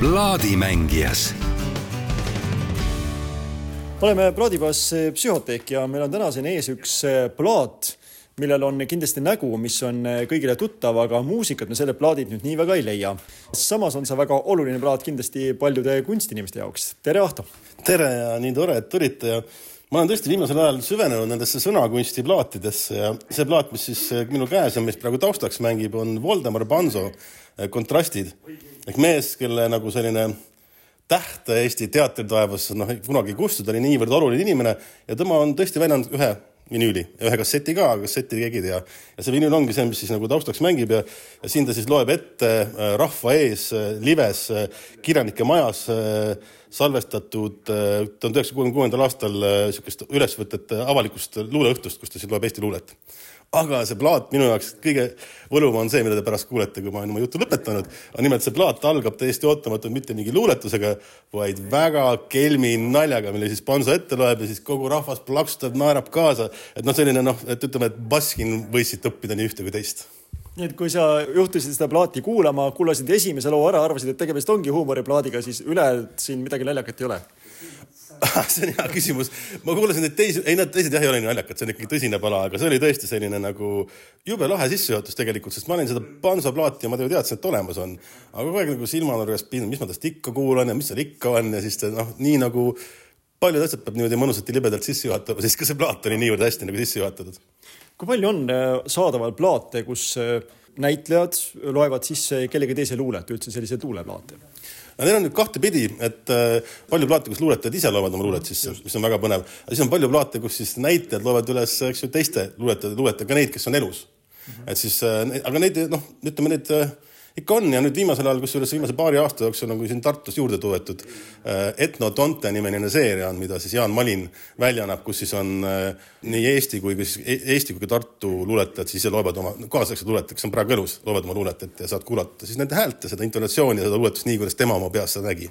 plaadimängijas oleme plaadipas Psühhoteek ja meil on täna siin ees üks plaat, millel on kindlasti nägu, mis on kõigile tuttav, aga muusikat me selle plaadilt nüüd nii väga ei leia. samas on see väga oluline plaat kindlasti paljude kunstinimeste jaoks. tere, Ahto! tere ja nii tore, et tulite ja ma olen tõesti viimasel ajal süvenenud nendesse sõnakunsti plaatidesse ja see plaat, mis siis minu käes on, mis praegu taustaks mängib, on Voldemar Banzo Kontrastid. Ehk mees, kelle nagu selline tähte Eesti teatritaevas noh, kunagi ei kustu, ta oli niivõrd oluline inimene ja tema on tõesti välja andnud ühe vinüüli ühe kasseti ka, aga kassetti keegi ei tea. ja see vinüül ongi see, mis siis nagu taustaks mängib ja, ja siin ta siis loeb ette äh, rahva ees äh, lives äh, kirjanike majas salvestatud tuhande üheksasaja kuuekümne kuuendal aastal niisugust ülesvõtet avalikust luuleõhtust, kus ta siis loeb Eesti luulet aga see plaat minu jaoks kõige võluvam on see, mida te pärast kuulete, kui ma olen oma jutu lõpetanud. aga nimelt see plaat algab täiesti ootamatult mitte mingi luuletusega, vaid väga kelmi naljaga, mille siis Panso ette loeb ja siis kogu rahvas plaksutab, naerab kaasa. et noh, selline noh, et ütleme, et Baskin võis siit õppida nii ühte kui teist nii et kui sa juhtusid seda plaati kuulama, kuulasid esimese loo ära, arvasid, et tegemist ongi huumoriplaadiga, siis üle siin midagi naljakat ei ole see on hea küsimus. ma kuulasin neid teisi, ei need teised jah ei ole nii naljakad, see on ikkagi tõsine pala, aga see oli tõesti selline nagu jube lahe sissejuhatus tegelikult, sest ma olin seda Panso plaati ja ma ju teadsin, et olemas on. aga kogu aeg nagu silmanurgast pidin, mis ma tast ikka kuulan ja mis seal ikka on ja siis ta noh, nii nagu paljud asjad peab niimoodi mõnusasti libedalt sisse juhatama, siis ka see plaat oli niivõrd hästi nagu sisse juhatatud. kui palju on äh, saadaval plaate, kus äh, näitlejad loevad sisse kellegi teise luulet, üldse selliseid luuleplaate? no neil on nüüd kahtepidi, et äh, palju plaate, kus luuletajad ise loevad oma luulet sisse, mis on väga põnev. siis on palju plaate, kus siis näitlejad loevad üles, eks ju, teiste luuletajate luuletajad, ka neid, kes on elus. -hmm. et siis äh,, aga neid noh, ütleme neid äh, ikka on ja nüüd viimasel ajal, kusjuures viimase paari aasta jooksul on nagu siin Tartus juurde toodetud äh, Etno Tonte nimeline seeria on, mida siis Jaan Malin välja annab, kus siis on äh, nii Eesti kui ka siis e-, Eesti kui ka Tartu luuletajad siis ise loevad oma, kaasaegsed luuletajad, kes on praegu elus, loevad oma luulet ette ja saad kuulata siis nende häält ja seda intonatsiooni ja seda luuletust nii, kuidas tema oma peas seda nägi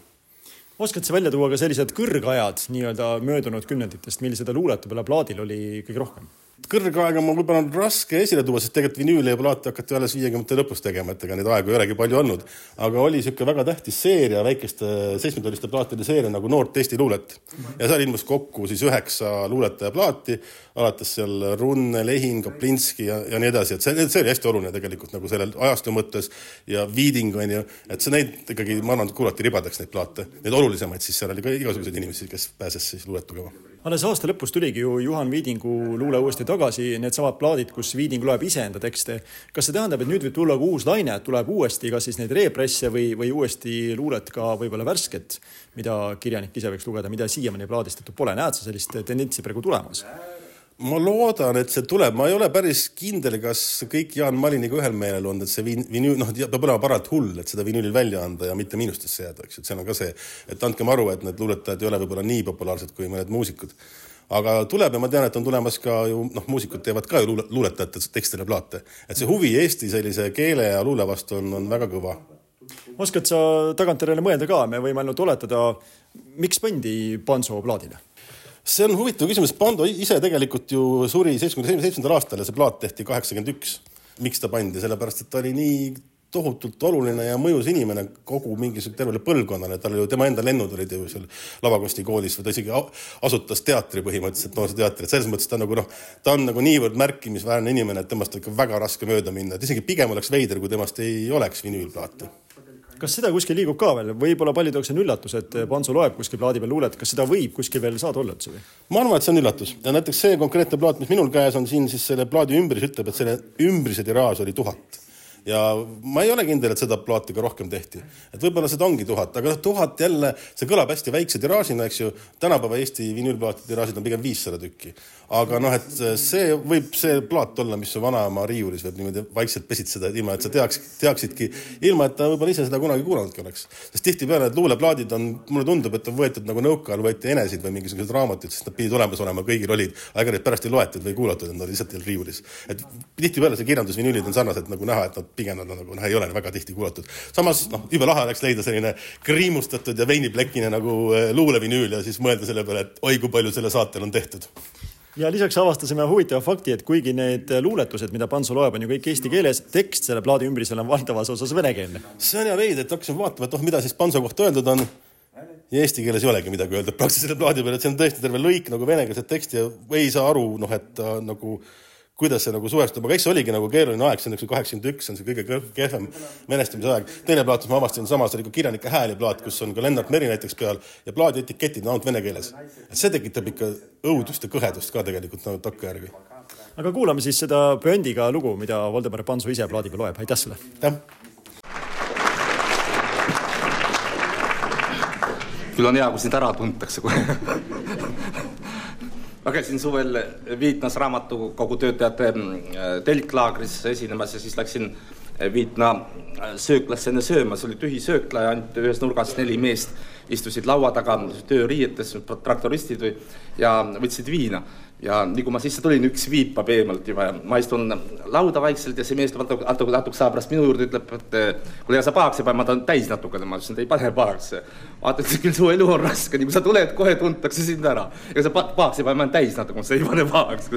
oskad sa välja tuua ka sellised kõrgajad nii-öelda möödunud kümnenditest, mil seda luulet võib-olla plaadil oli kõige rohkem? Kõrgaega mul võib-olla on raske esile tuua, sest tegelikult vinüüli ja plaate hakati alles viiekümnendate lõpus tegema, et ega neid aegu ei olegi palju olnud. aga oli niisugune väga tähtis seeria, väikeste seitsmetolliste plaatide seeria nagu Noort Eesti luulet. ja seal ilmus kokku siis üheksa luuletaja plaati, alates seal Runne, Lehin, Kaplinski ja, ja nii edasi, et see, see oli hästi oluline tegelikult nagu sellel ajastu mõttes ja Viiding on ju, et see neid ikkagi, ma arvan, kuulati ribadeks neid plaate, neid olulisemaid, siis seal oli ka igasuguseid inimesi, kes pääses siis luulet lugema alles aasta lõpus tuligi ju Juhan Viidingu luule uuesti tagasi, needsamad plaadid, kus Viiding loeb iseenda tekste. kas see tähendab, et nüüd võib tulla ka uus laine, et tuleb uuesti kas siis neid represse või, või uuesti luulet ka võib-olla värsket, mida kirjanik ise võiks lugeda, mida siiamaani plaadistatud pole, näed sa sellist tendentsi praegu tulemas? Ma loodan, et see tuleb, ma ei ole päris kindel, kas kõik Jaan Maliniga ühel meelel on, et see vin-, vinüül, noh, peab olema paralt hull, et seda vinüülil välja anda ja mitte miinustesse jääda, eks ju, et seal on ka see, et andkem aru, et need luuletajad ei ole võib-olla nii populaarsed kui mõned muusikud. aga tuleb ja ma tean, et on tulemas ka ju noh, muusikud teevad ka ju luule, luuletajate tekstile plaate, et see huvi Eesti sellise keele ja luule vastu on, on väga kõva. Oskad sa tagantjärele mõelda ka, me võime ainult oletada, miks pandi Panso plaadile? See on huvitav küsimus, Pando ise tegelikult ju suri seitsmekümne seitsmendal aastal ja see plaat tehti kaheksakümmend üks. miks ta pandi, sellepärast et ta oli nii tohutult oluline ja mõjus inimene kogu mingisugune tervele põlvkonnale, tal ju tema enda lennud olid ju seal Lavakosti koolis või ta isegi asutas teatri põhimõtteliselt, noorsooteatri, et selles mõttes ta nagu noh, ta on nagu niivõrd märkimisväärne inimene, et temast on ikka väga raske mööda minna, et isegi pigem oleks veider, kui temast ei oleks vinüülplaati kas seda kuskil liigub ka veel, võib-olla paljude jaoks on üllatus, et Panso loeb kuskil plaadi peal luulet, kas seda võib kuskil veel saada olla üldse või? ma arvan, et see on üllatus. Ja näiteks see konkreetne plaat, mis minul käes on siin, siis selle plaadi ümbris ütleb, et selle ümbrise tiraaž oli tuhat ja ma ei ole kindel, et seda plaati ka rohkem tehti. et võib-olla seda ongi tuhat, aga noh, tuhat jälle, see kõlab hästi väikse tiraažina, eks ju. tänapäeva Eesti vinüülplaatide tiraažid on pigem viissada tükki. aga noh, et see võib see plaat olla, mis su vanaema riiulis võib niimoodi vaikselt pesitseda, ilma et sa teaks, teaksidki, ilma et ta võib-olla ise seda kunagi kuulanudki oleks. sest tihtipeale need luuleplaadid on, mulle tundub, et on võetud nagu nõukaajal võeti enesid või mingisuguseid raamatuid, sest nad pidid olemas olema, kõigil olid, neid pärast ei loetud või kuulatud, nad lihtsalt riiulis. et tihtipeale see kirjandusvinüülid on sarnased nagu näha, et nad pigem nad nagu noh, ei ole väga tihti kuulatud. samas noh, jube lahe oleks leida selline kriimustatud ja veiniplekine nagu äh, luulevinüül ja siis mõelda selle peale, et oi, kui palju selle saatel on tehtud ja lisaks avastasime huvitava fakti, et kuigi need luuletused, mida Panso loeb, on ju kõik eesti keeles, tekst selle plaadi ümbrisel on valdavas osas venekeelne. see on hea veider, et hakkasin vaatama, et noh, mida siis Panso kohta öeldud on. ja eesti keeles ei olegi midagi öelda praktiliselt selle plaadi peal, et see on tõesti terve lõik nagu venekeelset teksti ja ei saa aru, noh, et ta nagu kuidas see nagu suhestub, aga eks see oligi nagu keeruline aeg, see on üks kaheksakümmend üks, see on see kõige kehvem venestamise aeg. teine plaat, mis ma avastasin samas, oli ka Kirjanike hääli plaat, kus on ka Lennart Meri näiteks peal ja plaadi etiketid on ainult vene keeles. et see tekitab ikka õudust ja kõhedust ka tegelikult nagu takkajärgi. aga kuulame siis seda Böndiga lugu, mida Voldemar Panso ise plaadi peal loeb, aitäh sulle! aitäh! küll on hea, kui sind ära tuntakse kohe ma käisin suvel Viitnas raamatukogu töötajate mm, telklaagris esinemas ja siis läksin Viitna sööklasse enne sööma, see oli tühi söökla ja ainult ühes nurgas neli meest istusid laua taga tööriietes, traktoristid või, ja võtsid viina ja nii kui ma sisse tulin, üks viipab eemalt juba ja ma istun lauda vaikselt ja see mees tuleb natuke, natuke, natuke aja pärast minu juurde, ütleb, et kuule, sa pahaks ei pane, ma tahan täis natukene, ma ütlesin, et ei pane pahaks. vaata, et küll su elu on raske, nii kui sa tuled, kohe tuntakse sind ära. ega sa pahaks ei pane, ma olen täis natuke, sa ei pane pahaks.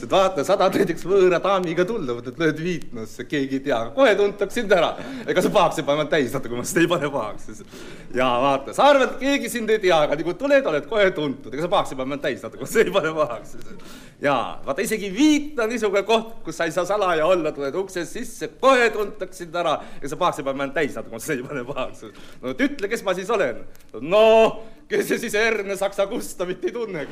sa vaata, sadad näiteks võõra daamiga tulla, võtad, lööd viitnasse, keegi ei tea, kohe tuntakse sind ära. ega sa pahaks ei pane, ma olen täis natuke, ma ei pane pahaks. ja vaata, sa arvad, keegi sind ei tea, aga nii kui tuled, oled kohe tuntud, ega sa pahaks ei pane, ma olen täis natuke, ma ei pane pahaks ja vaata isegi Viit on niisugune koht, kus sa ei saa salaja olla, tuled uksest sisse, kohe tuntakse sind ära ja sa pahaks ei pane, ma olen täis natuke, see ei pane pahaks. no et ütle, kes ma siis olen. no, kes see siis Erne Saksa Gustavit ei tunne?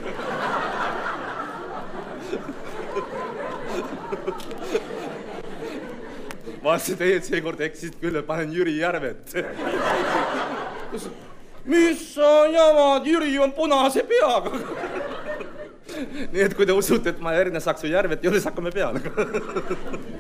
Vaatasin, teie seekord eksisite küll, et panen Jüri Järvet. Mis sa jamad, Jüri on punase peaga nii et kui te usute, et ma Erne Saksu Järvet ei ole, siis hakkame peale